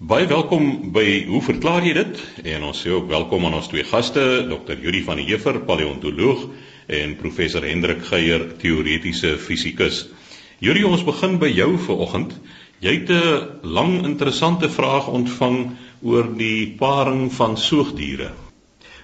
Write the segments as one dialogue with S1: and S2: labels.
S1: Baie welkom by Hoe verklaar jy dit? En ons sê ook welkom aan ons twee gaste, Dr. Yuri van der Heever, paleontoloog en professor Hendrik Geier, teoretiese fisikus. Yuri, ons begin by jou vanoggend. Jy het 'n lang interessante vraag ontvang oor die paring van soogdiere.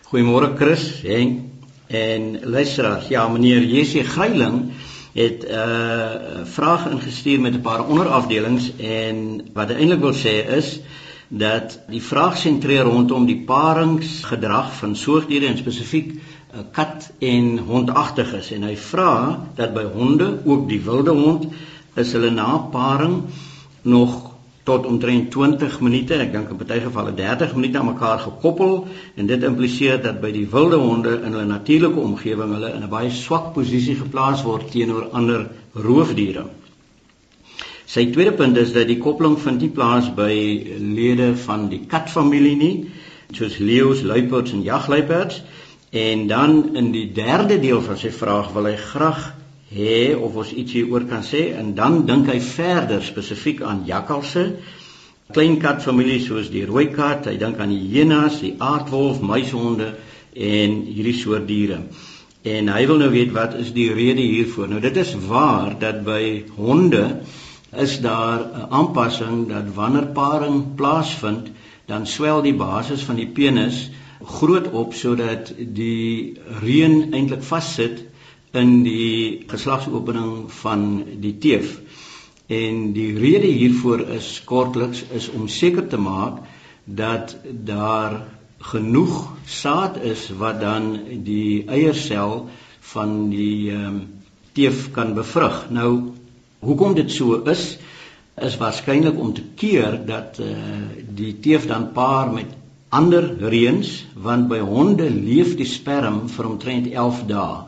S2: Goeiemôre Chris, Henk en luisteraars. Ja, meneer JC Greiling het 'n uh, vraag ingestuur met 'n paar onderafdelings en wat eintlik wil sê is dat die vraag sentreer rondom die paringsgedrag van soogdiere en spesifiek uh, kat en hondagtiges en hy vra dat by honde, ook die wilde hond, is hulle na paring nog tot omtrent 20 minute, ek dink in party gevalle 30 minute aan mekaar gekoppel en dit impliseer dat by die wilde honde in hulle natuurlike omgewing hulle in 'n baie swak posisie geplaas word teenoor ander roofdiere. Sy tweede punt is dat die koppeling vind nie plaas by lede van die katfamilie nie, soos leeu's, luiperds en jagluiperds. En dan in die derde deel van sy vraag wil hy graag hê of ons ietsie oor kan sê en dan dink hy verder spesifiek aan jakkalse, klein katfamilie soos die rooi kat, hy dink aan die hyenas, die aardwolf, muishonde en hierdie soort diere. En hy wil nou weet wat is die rede hiervoor? Nou dit is waar dat by honde is daar 'n aanpassing dat wanneer paring plaasvind, dan swel die basis van die penis groot op sodat die reën eintlik vassit in die geslagsopening van die teef. En die rede hiervoor is kortliks is om seker te maak dat daar genoeg saad is wat dan die eiersel van die ehm um, teef kan bevrug. Nou hoekom dit so is is waarskynlik om te keer dat uh, die teef dan paar met ander reëns want by honde leef die sperm vir omtrent 11 dae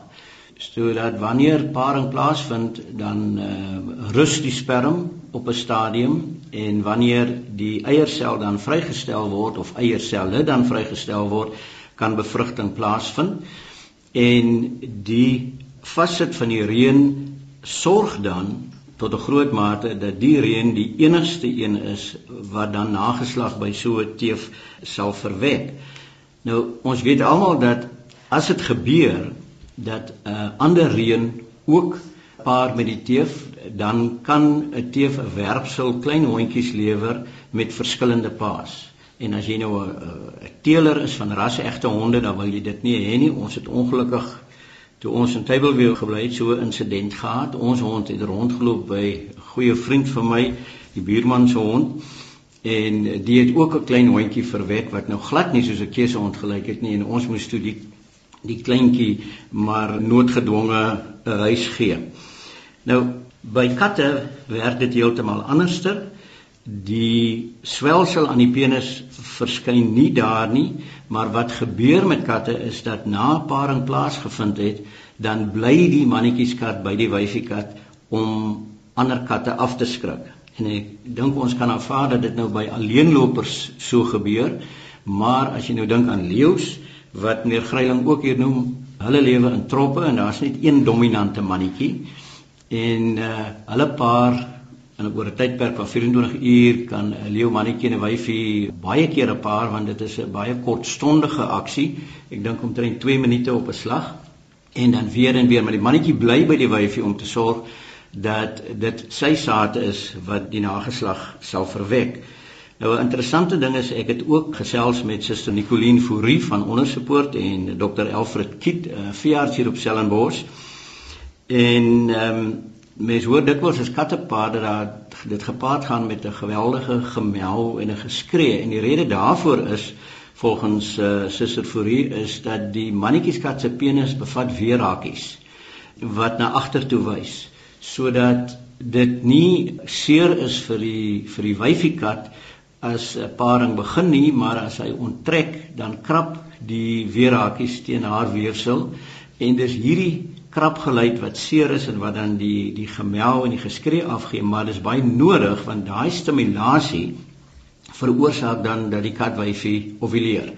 S2: sodat wanneer paring plaasvind dan uh, rus die sperm op 'n stadium en wanneer die eiersel dan vrygestel word of eierselle dan vrygestel word kan bevrugting plaasvind en die vassit van die reën sorg dan tot 'n groot mate dat die reën die enigste een is wat dan nageslag by so 'n teef sal verwek. Nou ons weet almal dat as dit gebeur dat 'n uh, ander reën ook paar met die teef dan kan 'n teef 'n werpsel klein hondjies lewer met verskillende paas. En as jy nou 'n teeler is van rasse egte honde, dan wil jy dit nie hê nie. Ons het ongelukkig toe ons in Tableview gebly het, so 'n insident gehad. Ons hond het rondgeloop by 'n goeie vriend van my, die buurman se hond. En die het ook 'n klein hondjie verwek wat nou glad nie soos 'n keusehond gelyk het nie en ons moes toe die die kleintjie maar noodgedwonge 'n huis gee. Nou by katte werk dit heeltemal anderster. Die swelsel aan die penis verskyn nie daar nie, maar wat gebeur met katte is dat na paring plaasgevind het, dan bly die mannetjieskat by die wyfiekat om ander katte af te skrik. En ek dink ons kan aanvaar dat dit nou by alleenlopers so gebeur, maar as jy nou dink aan leeu's, wat meneer Greiling ook hier noem, hulle lewe in troppe en daar's net een dominante mannetjie en uh hulle paar in 'n oor 'n tydperk van 24 uur kan 'n leeu mannetjie en 'n wyfie baie keer 'n paar want dit is 'n baie kortstondige aksie. Ek dink omtrent 2 minute op 'n slag en dan weer en weer maar die mannetjie bly by die wyfie om te sorg dat dit sy saad is wat die nageslag sal verwek. Nou 'n interessante ding is ek het ook gesels met Suster Nicoline Fourie van Ondersupport en Dr Alfred Kiet, 'n veearts hier op Stellenbosch. En ehm um, mens hoor dikwels as kattepaade dat dit gepaard gaan met 'n geweldige gemel en 'n geskree en die rede daarvoor is volgens uh, Suster Fourie is dat die mannetjieskat se penis bevat weerhakies wat na agtertoe wys sodat dit nie seer is vir die vir die wyfiekat as 'n paring begin nie, maar as hy onttrek, dan krap die weerhakies teen haar weefsel en dis hierdie krapgeluid wat seer is en wat dan die die gemel en die geskree afgee, maar dis baie nodig want daai stimulasie veroorsaak dan dat die katwyfie ovuleer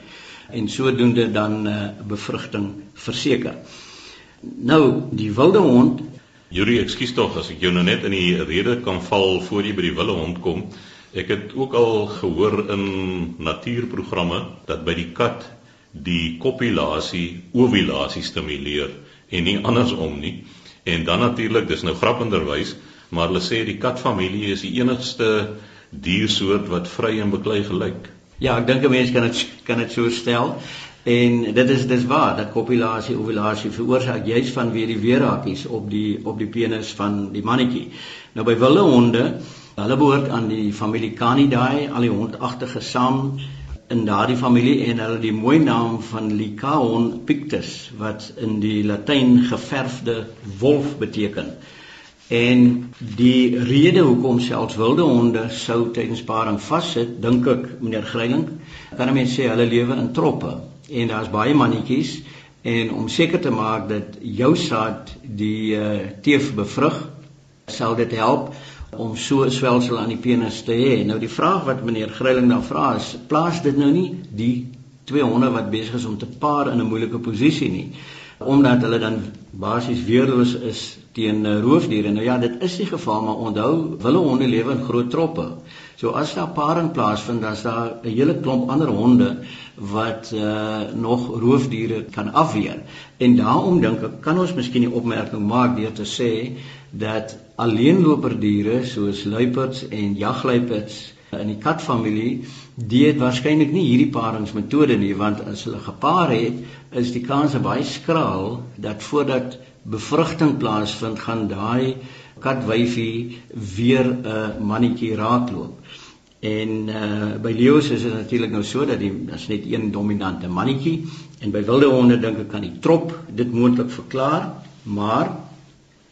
S2: en sodoende dan 'n uh, eh, bevrugting verseker. Nou, die wilde hond
S1: Juri, ekskuus tog as ek jou nou net in die rede kan val voor jy by die wilde hond kom. Ek het ook al gehoor in natuurprogramme dat by die kat die kopulasie ovulasie stimuleer en nie andersom nie. En dan natuurlik, dis nou grappenderwys, maar hulle sê die katfamilie is die enigste diersoort wat vry en beklei gelyk.
S2: Ja, ek dink 'n mens kan dit kan dit so stel. En dit is dis waar dat kopulasie ovulasie veroorsaak juis van weer die weerhakies op die op die penis van die mannetjie. Nou by wilde honde, hulle behoort aan die familie Canidae, al die hondagtige saam in daardie familie en hulle die mooi naam van Lycaon pictus wat in die Latyn geverfde wolf beteken. En die rede hoekom selfs wilde honde sou tydens paring vassit, dink ek meneer Greiling, kan mense sê hulle lewe in troppe en daar's baie mannetjies en om seker te maak dat jou saad die uh, teef bevrug, sal dit help om so 'n swelsel aan die penis te hê. Nou die vraag wat meneer Greiling dan vra is, plaas dit nou nie die twee honde wat besig is om te paar in 'n moeilike posisie nie, omdat hulle dan basies weerloos is teen roofdiere. Nou ja, dit is die geval, maar onthou, wilde honde lewe in groot troppe. So as daar paring plaasvind, dan is daar 'n hele klomp ander honde wat uh, nog roofdiere kan afweer. En daarom dink ek kan ons miskien 'n opmerking maak deur te sê dat alleenloperdiere soos luiperds en jagluiperds in die katfamilie dit waarskynlik nie hierdie paringsmetode nie want as hulle gepaar het is die kans baie skraal dat voordat bevrugting plaasvind gaan daai katwyfie weer 'n uh, mannetjie raakloop. En uh, by leeu's is dit natuurlik nou so dat die as net een dominante mannetjie en by wilde honde dink ek kan die trop dit moontlik verklaar, maar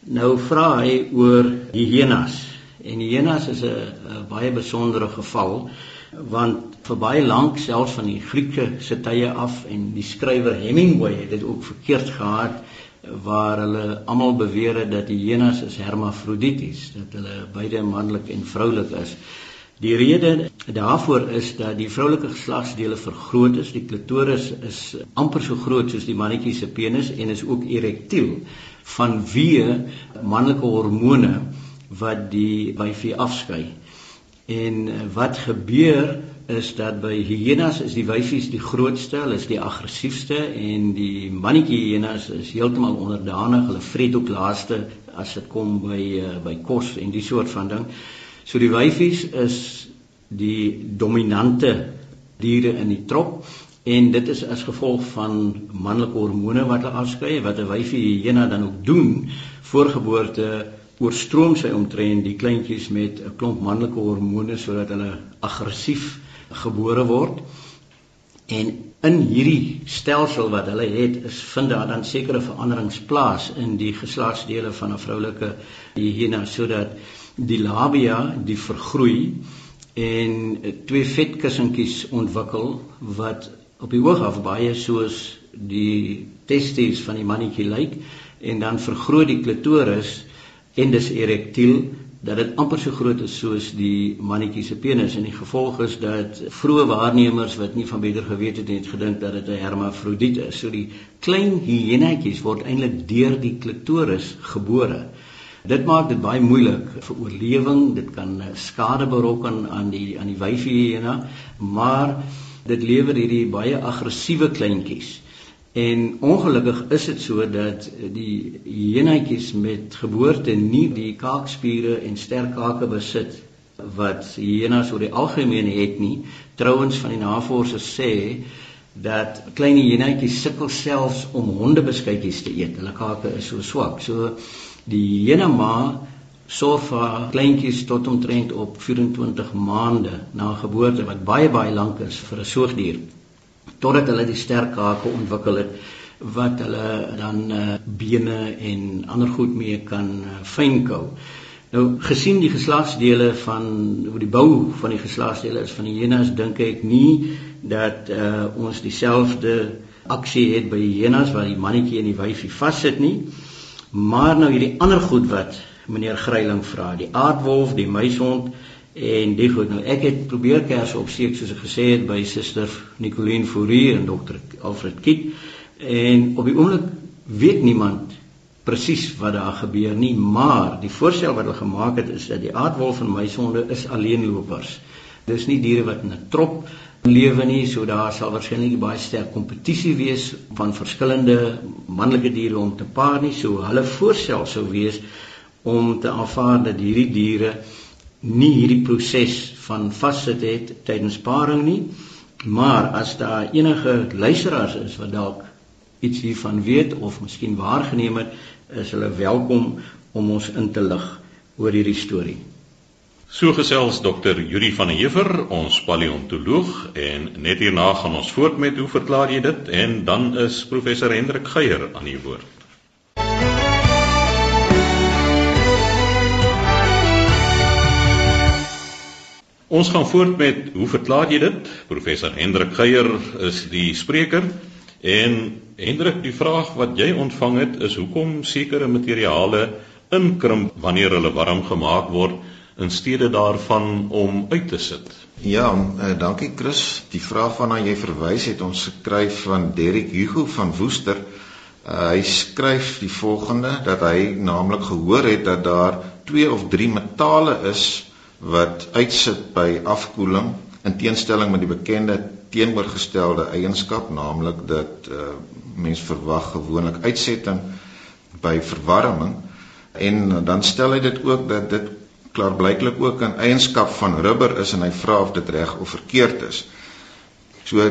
S2: Nou vra hy oor hyenas. En hyenas is 'n baie besondere geval want vir baie lank selfs van die Grieke se tye af en die skrywer Hemingway het dit ook verkeerd gehad waar hulle almal beweer het dat die hyenas is hermafrodities, dat hulle beide manlik en vroulik is. Die rede daarvoor is dat die vroulike geslagsdele vergroot is, die klitoris is amper so groot soos die mannetjie se penis en is ook erektiel vanweë manlike hormone wat die wyfie afskei. En wat gebeur is dat by hyenas is die wyfies die grootste, hulle is die aggressiefste en die mannetjie hyenas is heeltemal onderdanig. Hulle vreet ook laaste as dit kom by uh, by kos en die soort van ding. So die wyfies is die dominante diere in die trop en dit is as gevolg van manlike hormone wat hulle afskei wat 'n wyfie hyena dan ook doen voor geboorte oorstroom sy omtrent die kleintjies met 'n klomp manlike hormone sodat hulle aggressief gebore word. En in hierdie stelsel wat hulle het is vind daar dan sekere veranderings plaas in die geslagsdele van 'n vroulike hyena sodat die labia die vergroei en twee vetkussentjies ontwikkel wat op die oog af baie soos die testes van die mannetjie lyk en dan vergroot die klitoris en dis erektiel dat dit amper so groot is soos die mannetjie se penis en die gevolg is dat vroeë waarnemers wat nie van beter geweet het het gedink dat dit 'n hermafrodiet is. So die klein hyenetjies word eintlik deur die klitoris gebore. Dit maak dit baie moeilik vir oorlewing. Dit kan skade berokken aan die aan die wyfie hyena, maar dit lewer hierdie baie aggressiewe kleintjies. En ongelukkig is dit so dat die hyenetjies met geboorte nie die kaakspiere en sterk kake besit wat hyenas oor die algemeen het nie. Trouwens van die navorsers sê dat klein hyenetjies sukkel selfs om hondebeskuitjies te eet. Hulle kake is so swak. So die hyenema sorg vir kleintjies tot omtrent op 24 maande na geboorte wat baie baie lank is vir 'n soogdier totdat hulle die sterk hake ontwikkel het wat hulle dan uh, bene en ander goed mee kan uh, fynkou. Nou gesien die geslagsdele van hoe die bou van die geslagsdele is van die hyenas dink ek nie dat uh, ons dieselfde aksie het by die hyenas waar die mannetjie en die wyfie vassit nie. Maar nou hierdie ander goed wat meneer Greiling vra, die aardwolf, die muishond en die goed. Nou ek het probeer kers opseek soos ek gesê het by suster Nicoline Fourie en dokter Alfred Kiet en op die oomblik weet niemand presies wat daar gebeur nie, maar die voorstel wat hulle gemaak het is dat die aardwolf en muishonde is alleenlopers. Dis nie diere wat in 'n trop lewe nie, so daar sal waarskynlik baie sterk kompetisie wees van verskillende manlike diere om te paar nie. So hulle voorstel sou wees om te aanvaar dat hierdie diere nie hierdie proses van vassit het tydens paring nie. Maar as daar enige luisteraars is wat dalk iets hiervan weet of miskien waargeneem het, is hulle welkom om ons in te lig oor hierdie storie.
S1: So gesels dokter Juri van der Heever, ons paleontoloog en net hierna gaan ons voort met hoe verklaar jy dit en dan is professor Hendrik Geier aan die woord. Ons gaan voort met hoe verklaar jy dit? Professor Hendrik Geier is die spreker en Hendrik, die vraag wat jy ontvang het is hoekom sekere materiale inkrimp wanneer hulle warm gemaak word in steede daarvan om uit te sit.
S3: Ja, uh, dankie Chris. Die vraag waarna jy verwys het ons skryf van Derek Hugo van Woester. Uh, hy skryf die volgende dat hy naamlik gehoor het dat daar 2 of 3 metale is wat uitsit by afkoeling in teenstelling met die bekende teenoorgestelde eienskap naamlik dat uh, mens verwag gewoonlik uitsetting by verwarming en dan stel hy dit ook dat dit klaarblyklik ook 'n eienskap van rubber is en hy vra of dit reg of verkeerd is. So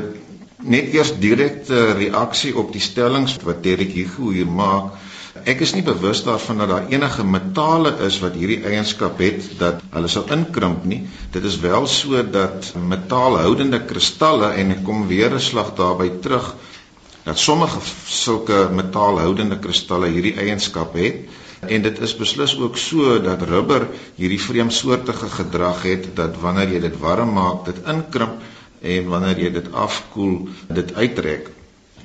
S3: net eers direkte reaksie op die stellings wat Derek Hugo hier maak. Ek is nie bewus daarvan dat daar enige metale is wat hierdie eienskap het dat hulle sal inkrimp nie. Dit is wel so dat metaalhoudende kristalle en ek kom weer 'n slag daarby terug dat sommige sulke metaalhoudende kristalle hierdie eienskap het En dit is beslis ook so dat rubber hierdie vreemsoortige gedrag het dat wanneer jy dit warm maak, dit inkrimp en wanneer jy dit afkoel, dit uittrek.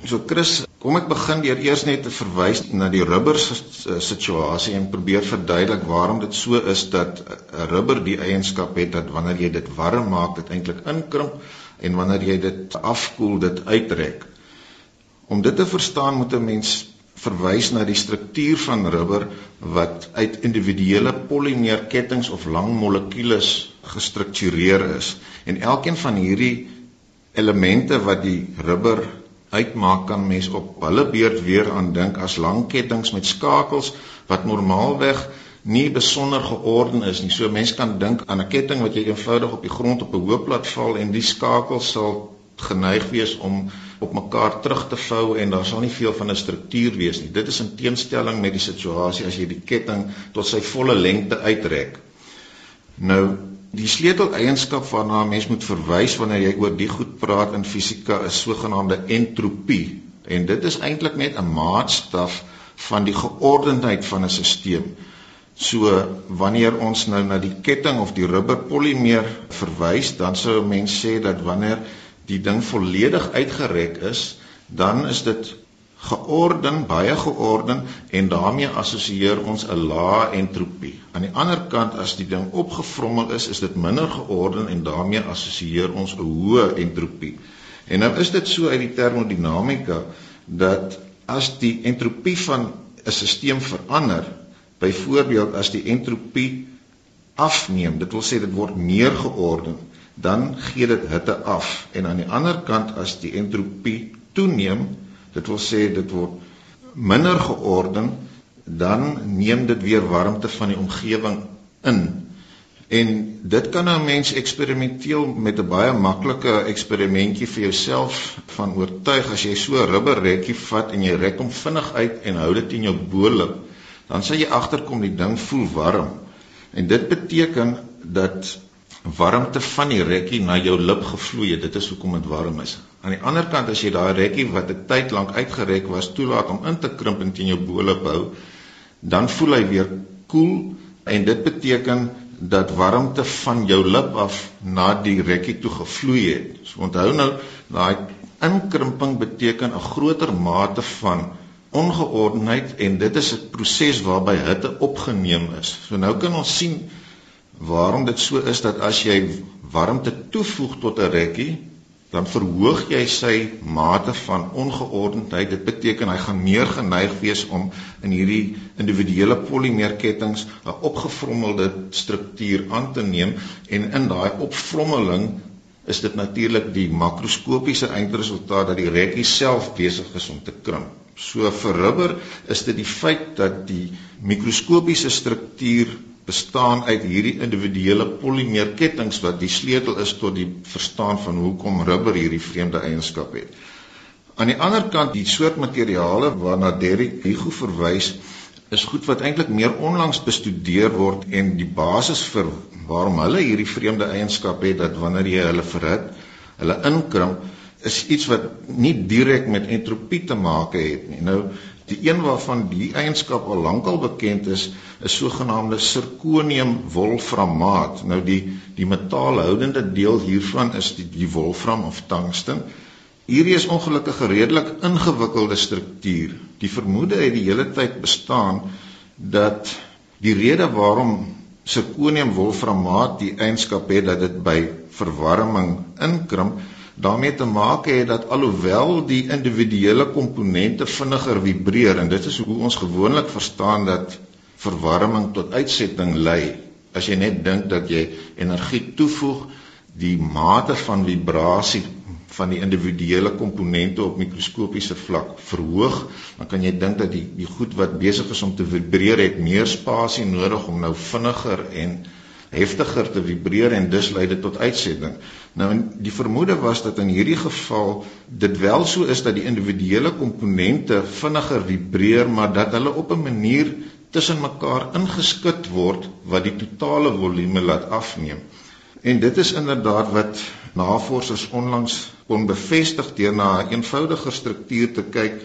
S3: So Chris, kom ek begin deur eers net te verwys na die rubber situasie en probeer verduidelik waarom dit so is dat 'n rubber die eienskap het dat wanneer jy dit warm maak, dit eintlik inkrimp en wanneer jy dit afkoel, dit uittrek. Om dit te verstaan moet 'n mens verwys na die struktuur van rubber wat uit individuele polimeerkettinge of lang molekules gestruktureer is. En elkeen van hierdie elemente wat die rubber uitmaak kan mens op hulle beurt weer aan dink as lang kettinge met skakels wat normaalweg nie besonder georden is nie. So mense kan dink aan 'n ketting wat jy eenvoudig op die grond op 'n hoë plat val en die skakels sal geneig wees om op mekaar terug te vou en daar sal nie veel van 'n struktuur wees nie. Dit is in teenstelling met die situasie as jy die ketting tot sy volle lengte uitrek. Nou, die sleuteleienskap waarna 'n mens moet verwys wanneer jy oor die goed praat in fisika is sogenaamde entropie en dit is eintlik net 'n maatstaf van die geordendheid van 'n stelsel. So wanneer ons nou na die ketting of die rubberpolimeer verwys, dan sou 'n mens sê dat wanneer die ding volledig uitgerek is, dan is dit georden, baie georden en daarmee assosieer ons 'n lae entropie. Aan die ander kant as die ding opgevrommel is, is dit minder georden en daarmee assosieer ons 'n hoë entropie. En nou is dit so uit die termodinamika dat as die entropie van 'n stelsel verander, byvoorbeeld as die entropie afneem, dit wil sê dit word meer georden, dan gee dit hitte af en aan die ander kant as die entropie toeneem, dit wil sê dit word minder georden, dan neem dit weer warmte van die omgewing in. En dit kan 'n mens eksperimenteel met 'n baie maklike eksperimentjie vir jouself van oortuig as jy so 'n rubberrekkie vat en jy rek hom vinnig uit en hou dit in jou bolop, dan sal jy agterkom die ding voel warm. En dit beteken dat warmte van die rekkie na jou lip gevloei het. Dit is hoekom dit warm is. Aan die ander kant as jy daai rekkie wat 'n tyd lank uitgerek was toelaat om in te krimp en teen jou bolop hou, dan voel hy weer koel en dit beteken dat warmte van jou lip af na die rekkie toe gevloei het. So onthou nou, daai inkrimping beteken 'n groter mate van ongeordenheid en dit is 'n proses waarby hitte opgeneem is. So nou kan ons sien waarom dit so is dat as jy warmte toevoeg tot 'n rekkie, dan verhoog jy sy mate van ongeordendheid. Dit beteken hy gaan meer geneig wees om in hierdie individuele polimeerkettinge 'n opgevrommelde struktuur aan te neem en in daai opvrommeling is dit natuurlik die makroskopiese eindresultaat dat die rekkie self besig is om te krimp. So vir rubber is dit die feit dat die mikroskopiese struktuur bestaan uit hierdie individuele polimeerkettinge wat die sleutel is tot die verstaan van hoekom rubber hierdie vreemde eienskap het. Aan die ander kant, die soort materiale waarna Derek Hugo verwys, is goed wat eintlik meer onlangs bestudeer word en die basis vir waarom hulle hierdie vreemde eienskap het dat wanneer jy hulle verhit, hulle inkrimp, is iets wat nie direk met entropie te maak het nie. Nou Die een waarvan die eienskap al lankal bekend is, is sogenaamde sirkonium wolframaat. Nou die die metaalhoudende deel hiervan is die, die wolfram of tungsten. Hierdie is ongelukkig 'n redelik ingewikkelde struktuur. Die vermoede het die hele tyd bestaan dat die rede waarom sirkonium wolframaat die eienskap het dat dit by verwarming inkrimp daarmee te maak het dat alhoewel die individuele komponente vinniger vibreer en dit is hoe ons gewoonlik verstaan dat verwarming tot uitsetting lei as jy net dink dat jy energie toevoeg die mate van vibrasie van die individuele komponente op mikroskopiese vlak verhoog dan kan jy dink dat die die goed wat besig is om te vibreer het meer spasie nodig om nou vinniger en heftiger te vibreer en dus lei dit tot uitsetting. Nou die vermoede was dat in hierdie geval dit wel so is dat die individuele komponente vinniger vibreer, maar dat hulle op 'n manier tussen mekaar ingeskit word wat die totale volume laat afneem. En dit is inderdaad wat navorsers onlangs kon bevestig deur na 'n eenvoudiger struktuur te kyk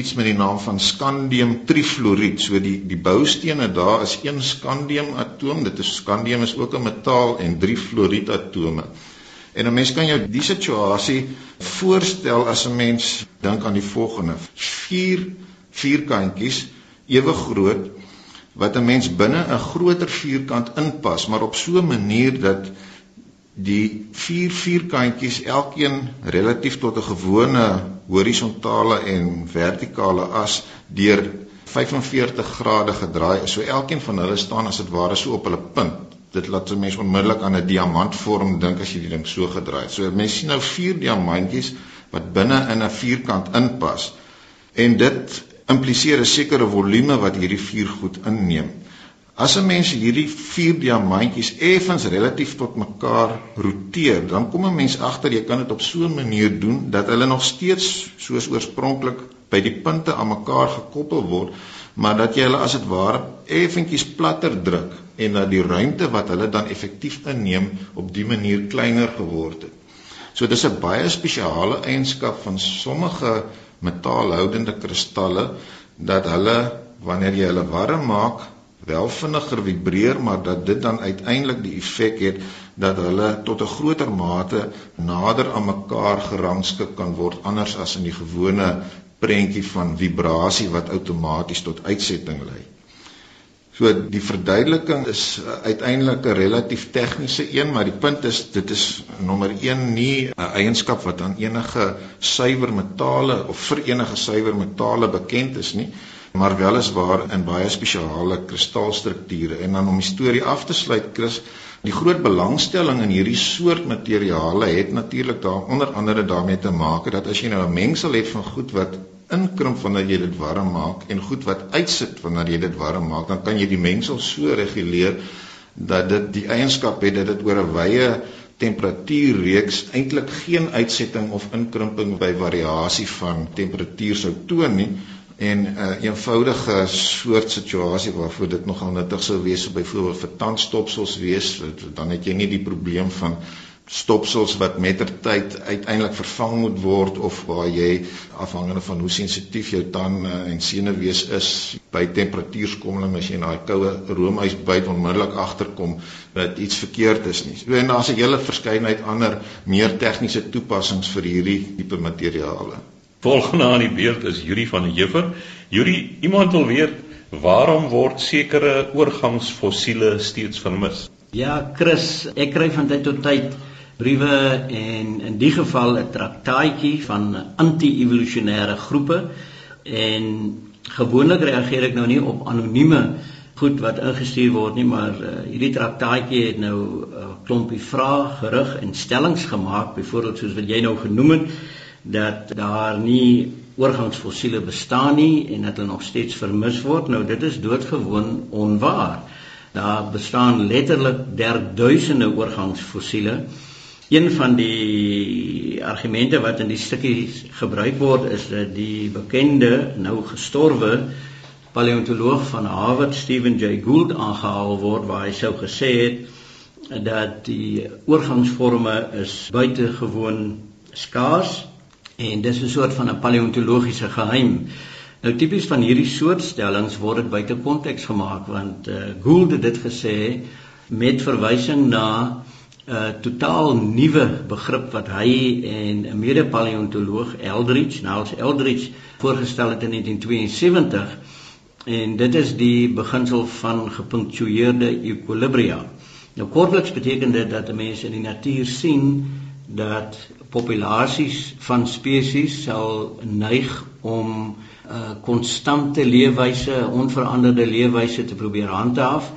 S3: iets met die naam van skandium trifluoried. So die die boustene daar is een skandium atoom. Dit is skandium is ook 'n metaal en drie fluoried atome. En 'n mens kan jou die situasie voorstel as 'n mens dink aan die volgende: vier vierkantjies ewe groot wat 'n mens binne 'n groter vierkant inpas, maar op so 'n manier dat die vier vierkantjies elkeen relatief tot 'n gewone horisontale en vertikale as deur 45 grade gedraai is. So elkeen van hulle staan as dit ware so op hulle punt. Dit laat 'n mens onmiddellik aan 'n diamantvorm dink as jy die ding so gedraai het. So mense sien nou vier diamantjies wat binne in 'n vierkant inpas. En dit impliseer 'n sekere volume wat hierdie vier goed inneem. As 'n mens hierdie vier diamantjies effens relatief tot mekaar roteer, dan kom 'n mens agter jy kan dit op so 'n manier doen dat hulle nog steeds soos oorspronklik by die punte aan mekaar gekoppel word, maar dat jy hulle as dit ware effentjies platter druk en dat die ruimte wat hulle dan effektief inneem op die manier kleiner geword het. So dis 'n baie spesiale eienskap van sommige metaalhoudende kristalle dat hulle wanneer jy hulle warm maak wel vinniger vibreer maar dat dit dan uiteindelik die effek het dat hulle tot 'n groter mate nader aan mekaar gerangskik kan word anders as in die gewone prentjie van vibrasie wat outomaties tot uitsetting lei. So die verduideliking is uiteindelik 'n relatief tegniese een, maar die punt is dit is nommer 1 nie 'n eienskap wat aan enige suiwer metale of vir enige suiwer metale bekend is nie maar weliswaar in baie spesiale kristalstrukture. En dan om die storie af te sluit Chris die groot belangstelling in hierdie soort materiale het natuurlik daar onder andere daarmee te maak dat as jy nou 'n mengsel het van goed wat inkrimp wanneer jy dit warm maak en goed wat uitsit wanneer jy dit warm maak dan kan jy die mengsel so reguleer dat dit die eienskap het dat dit oor 'n wye temperatuurreeks eintlik geen uitsetting of inkrimping by variasie van temperatuur sou toon nie en 'n uh, eenvoudige soort situasie waarvoor dit nogal nuttig sou wees byvoorbeeld vir tandstopsels wees dan het jy nie die probleem van stopsels wat mettertyd uiteindelik vervang moet word of waar jy afhangende van hoe sensitief jou tande en senuwees is by temperatuurskommeling as jy na 'n koue roomys byt onmiddellik agterkom dat iets verkeerd is nie. So en daar's 'n hele verskeidenheid ander meer tegniese toepassings vir hierdie tipe materiale.
S1: Volgende aan die beurt is Yuri van der Heever. Yuri, iemand wil weet waarom word sekere oorgangsfossiele steeds vermis?
S2: Ja, Chris, ek kry van tyd tot tyd briewe en in die geval 'n traktaatjie van anti-evolusionêre groepe en gewoonlik reageer ek nou nie op anonieme goed wat ingestuur word nie, maar uh, hierdie traktaatjie het nou 'n uh, klompie vrae gerig en stellings gemaak, byvoorbeeld soos wat jy nou genoem het dat daar nie oorgangsfossiele bestaan nie en dat hulle nog steeds vermis word. Nou dit is doodgewoon onwaar. Daar bestaan letterlik derduisende oorgangsfossiele. Een van die argumente wat in die stukkies gebruik word is dat die bekende nou gestorwe paleontoloog van Harvard Stephen Jay Gould aangehaal word waar hy sou gesê het dat die oorgangsforme is buitengewoon skaars en dis 'n soort van 'n paleontologiese geheim. Nou tipies van hierdie soort stellings word dit buite konteks gemaak want uh, Gould het dit gesê met verwysing na uh, totaal nuwe begrip wat hy en 'n mede-paleontoloog Eldridge, Niles Eldridge voorgestel het in 1972 En dit is die beginsel van gepunktueerde equilibria. Nou kortliks beteken dit dat 'n mens in die natuur sien dat populasies van spesies sal neig om 'n uh, konstante leefwyse, onveranderde leefwyse te probeer handhaaf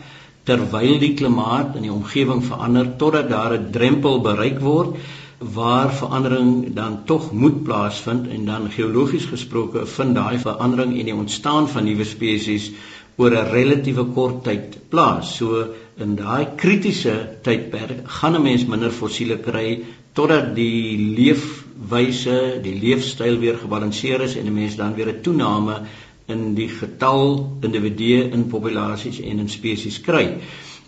S2: terwyl die klimaat in die omgewing verander totdat daar 'n drempel bereik word waar verandering dan tog moet plaasvind en dan geologies gesproke vind daai verandering en die ontstaan van nuwe spesies oor 'n relatiewe kort tyd plaas. So in daai kritiese tydperk gaan 'n mens minder fossiele kry totdat die leefwyse, die leefstyl weer gebalanseer is en 'n mens dan weer 'n toename in die getal individue in populasies en in spesies kry.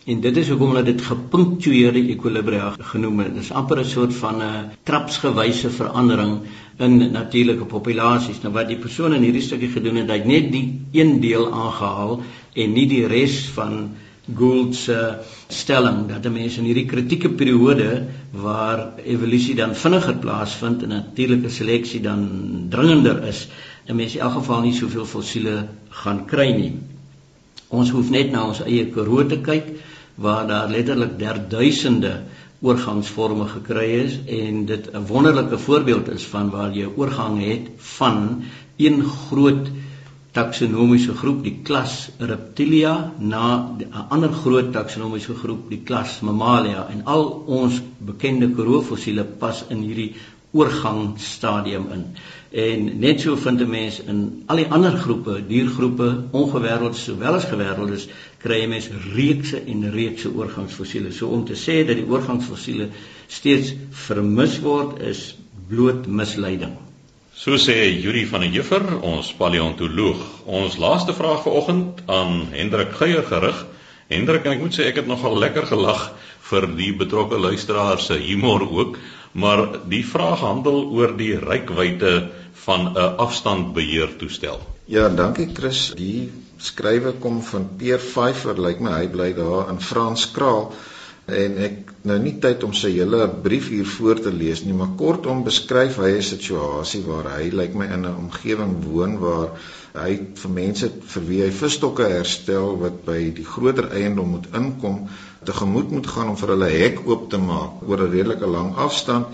S2: En dit is hoekom hulle dit gepunktueerde ekwilibria genoem het. Dit is amper 'n soort van 'n trapsgewyse verandering in natuurlike populasies. Nou wat die persoon in hierdie stukkie gedoen het, hy het net die een deel aangehaal en nie die res van Gould se stelling dat 'n mens in hierdie kritieke periode waar evolusie dan vinniger plaasvind en natuurlike seleksie dan dringender is, 'n mens in elk geval nie soveel fossiele gaan kry nie. Ons hoef net na ons eie Karoo te kyk waar daar letterlik derduisende oorgangsvorme gekry is en dit 'n wonderlike voorbeeld is van waar jy oorgang het van een groot taksonomiese groep die klas Reptilia na 'n ander groot taksonomiese groep die klas Mammalia en al ons bekende koroofossiele pas in hierdie oorgangsstadium in. En net so vind 'n mens in al die ander groepe, diergroepe, ongewêreldes sowel as gewêreldes, kry jy mens reekse en reekse oorgangsfossiele. So om te sê dat die oorgangsfossiele steeds vermis word is bloot misleiding.
S1: So sê Yuri van der Heever, ons paleontoloog. Ons laaste vraag vanoggend aan Hendrik Geier gerig. Hendrik, en ek moet sê ek het nogal lekker gelag vir die betrokke luisteraars se humor ook maar die vraag handel oor die rykwyte van 'n afstandbeheer toestel.
S3: Ja, dankie Chris. Die skrywe kom van Peer Pfeiffer, lyk my hy bly daar in Franskraal en ek nou nie tyd om sy hele brief hier voor te lees nie, maar kortom beskryf hy 'n situasie waar hy lyk my in 'n omgewing woon waar hy vir mense vir wie hy visstokke herstel wat by die groter eiendom moet inkom tegemoet moet gaan om vir hulle hek oop te maak oor 'n redelike lang afstand.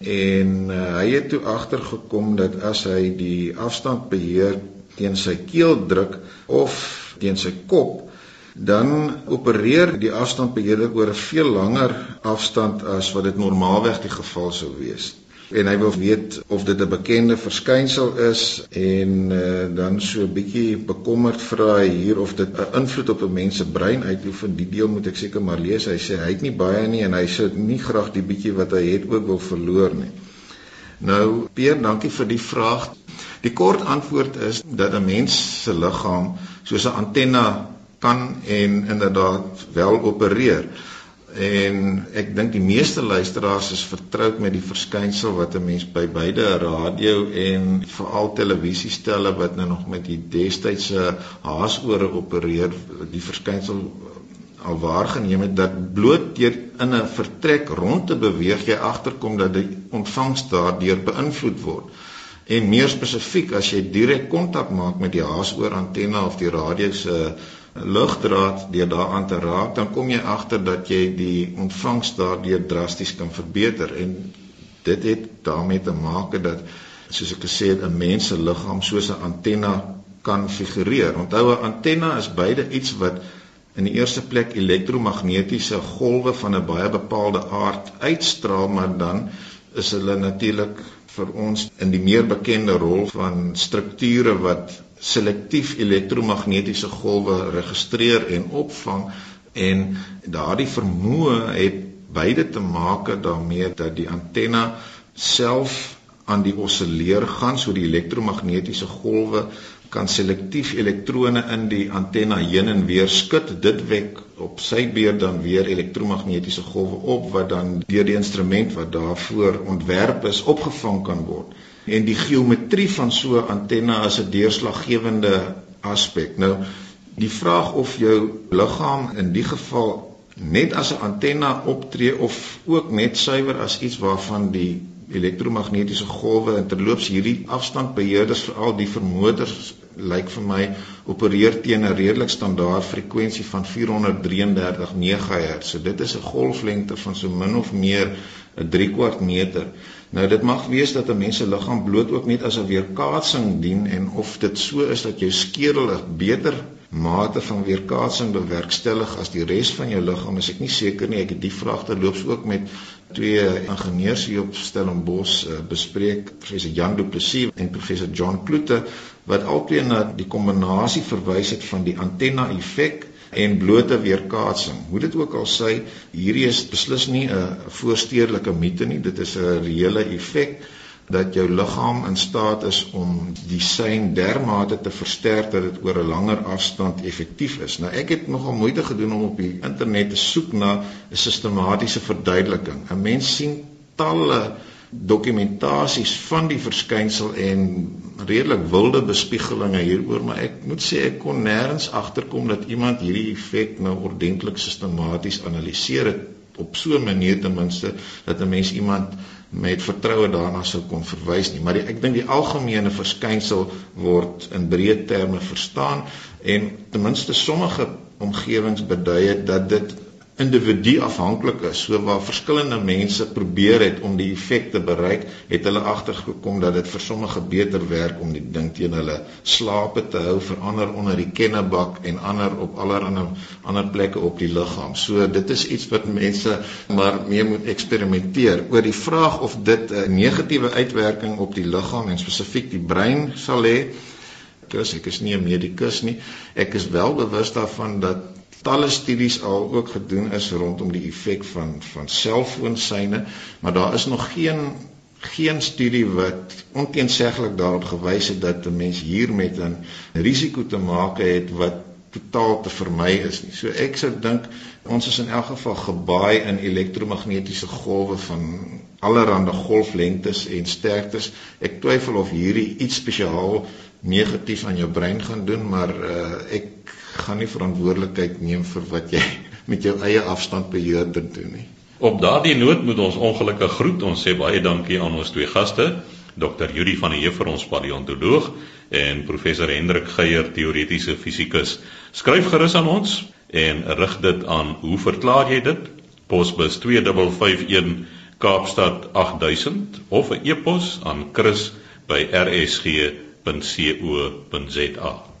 S3: En uh, hy het toe agtergekom dat as hy die afstand beheer teen sy keel druk of teen sy kop dan opereer die afstandbeheerder oor 'n veel langer afstand as wat dit normaalweg die geval sou wees en hy wil weet of dit 'n bekende verskynsel is en uh, dan so 'n bietjie bekommerd vra hy hier of dit 'n invloed op 'n mens se brein uitoefen. Die deel moet ek seker maar lees. Hy sê hy het nie baie nie en hy sê nie graag die bietjie wat hy het ook wil verloor nie. Nou, Peer, dankie vir die vraag. Die kort antwoord is dat 'n mens se liggaam soos 'n antenna kan en inderdaad wel opereer. En ek dink die meeste luisteraars is vertroud met die verskynsel wat 'n mens by beide radio en veral televisiestelle wat nou nog met die destydse haasore opereer, die verskynsel al waargeneem het dat bloot deur in 'n vertrek rond te beweeg jy agterkom dat die ontvangs daardeur beïnvloed word. En meer spesifiek as jy direk kontak maak met die haasoor antenne of die radio se lugdraad deur daaraan te raak, dan kom jy agter dat jy die ontvangs daardeur drasties kan verbeter en dit het daarmee te maak dat soos ek gesê het 'n mens se liggaam soos 'n antenna kan figureer. Onthou 'n antenna is beide iets wat in die eerste plek elektromagnetiese golwe van 'n baie bepaalde aard uitstraal, maar dan is hulle natuurlik vir ons in die meer bekende rol van strukture wat selektief elektromagnetiese golwe registreer en opvang en daardie vermoë het beide te maak daarmee dat die antenna self aan die osilleer gaan so die elektromagnetiese golwe kan selektief elektrone in die antenna heen en weer skud. Dit wek op sy beurt dan weer elektromagnetiese golwe op wat dan deur die instrument wat daarvoor ontwerp is opgevang kan word. En die geometrie van so 'n antenna is 'n deurslaggewende aspek. Nou die vraag of jou liggaam in die geval net as 'n antenna optree of ook net suiwer as iets waarvan die elektromagnetiese golwe en terloops hierdie afstandbeheerders veral die vermotors lyk vir my opereer teen 'n redelik standaard frekwensie van 433 MHz. So dit is 'n golflengte van so min of meer 'n 3 kwart meter. Nou dit mag wees dat 'n mens se liggaam bloot ook net as 'n weerkaatsing dien en of dit so is dat jou skedel 'n beter mate van weerkaatsing bewerkstellig as die res van jou liggaam is ek nie seker nie ek het die vraag terloops ook met twee ingenieurs hier op Stellenbosch uh, bespreek professor Jan Du Plessis en professor John Kloete wat albei na die kombinasie verwys het van die antenna effek en blote weerkaatsing. Hoe dit ook al sê, hierdie is beslis nie 'n voorstedelike mite nie, dit is 'n reële effek dat jou liggaam in staat is om die sein dermate te versterk dat dit oor 'n langer afstand effektief is. Nou ek het nogal moeite gedoen om op die internet te soek na 'n sistematiese verduideliking. 'n Mens sien talle dokumentasies van die verskynsel en redelik wilde bespiegelinge hieroor, maar ek moet sê ek kon nêrens agterkom dat iemand hierdie effek nou ordentlik sistematies analiseer het op so 'n manier ten minste dat 'n mens iemand met vertroue daarna sou kon verwys nie. Maar die, ek dink die algemene verskynsel word in breë terme verstaan en ten minste sommige omgewings bedui dat dit individu afhanklik is. So waar verskillende mense probeer het om die effek te bereik, het hulle agtergekom dat dit vir sommige beter werk om die ding teen hulle slape te hou, vir ander onder die kennebak en ander op allerlei ander plekke op die liggaam. So dit is iets wat mense maar mee moet eksperimenteer oor die vraag of dit 'n negatiewe uitwerking op die liggaam en spesifiek die brein sal hê. Ek is nie 'n medikus nie. Ek is wel bewus daarvan dat talle studies al ook gedoen is rondom die effek van van selfoonsyne, maar daar is nog geen geen studie wat onteenseglik daarop gewys het dat 'n mens hier met 'n risiko te maak het wat totaal te vermy is nie. So ek sou dink ons is in elk geval gebaai in elektromagnetiese golwe van allerlei golflengtes en sterktes. Ek twyfel of hierdie iets spesiaal negatief aan jou brein gaan doen, maar uh, ek gaan nie verantwoordelikheid neem vir wat jy met jou eie afstandbeheerder doen nie.
S1: Op daardie noot moet ons ongelukkig groet. Ons sê baie dankie aan ons twee gaste, Dr. Yuri van der Heever ons paleontoloog en professor Hendrik Geier teoretiese fisikus. Skryf gerus aan ons en rig dit aan hoe verklaar jy dit? Posbus 2551 Kaapstad 8000 of 'n e-pos aan chris@rsg.co.za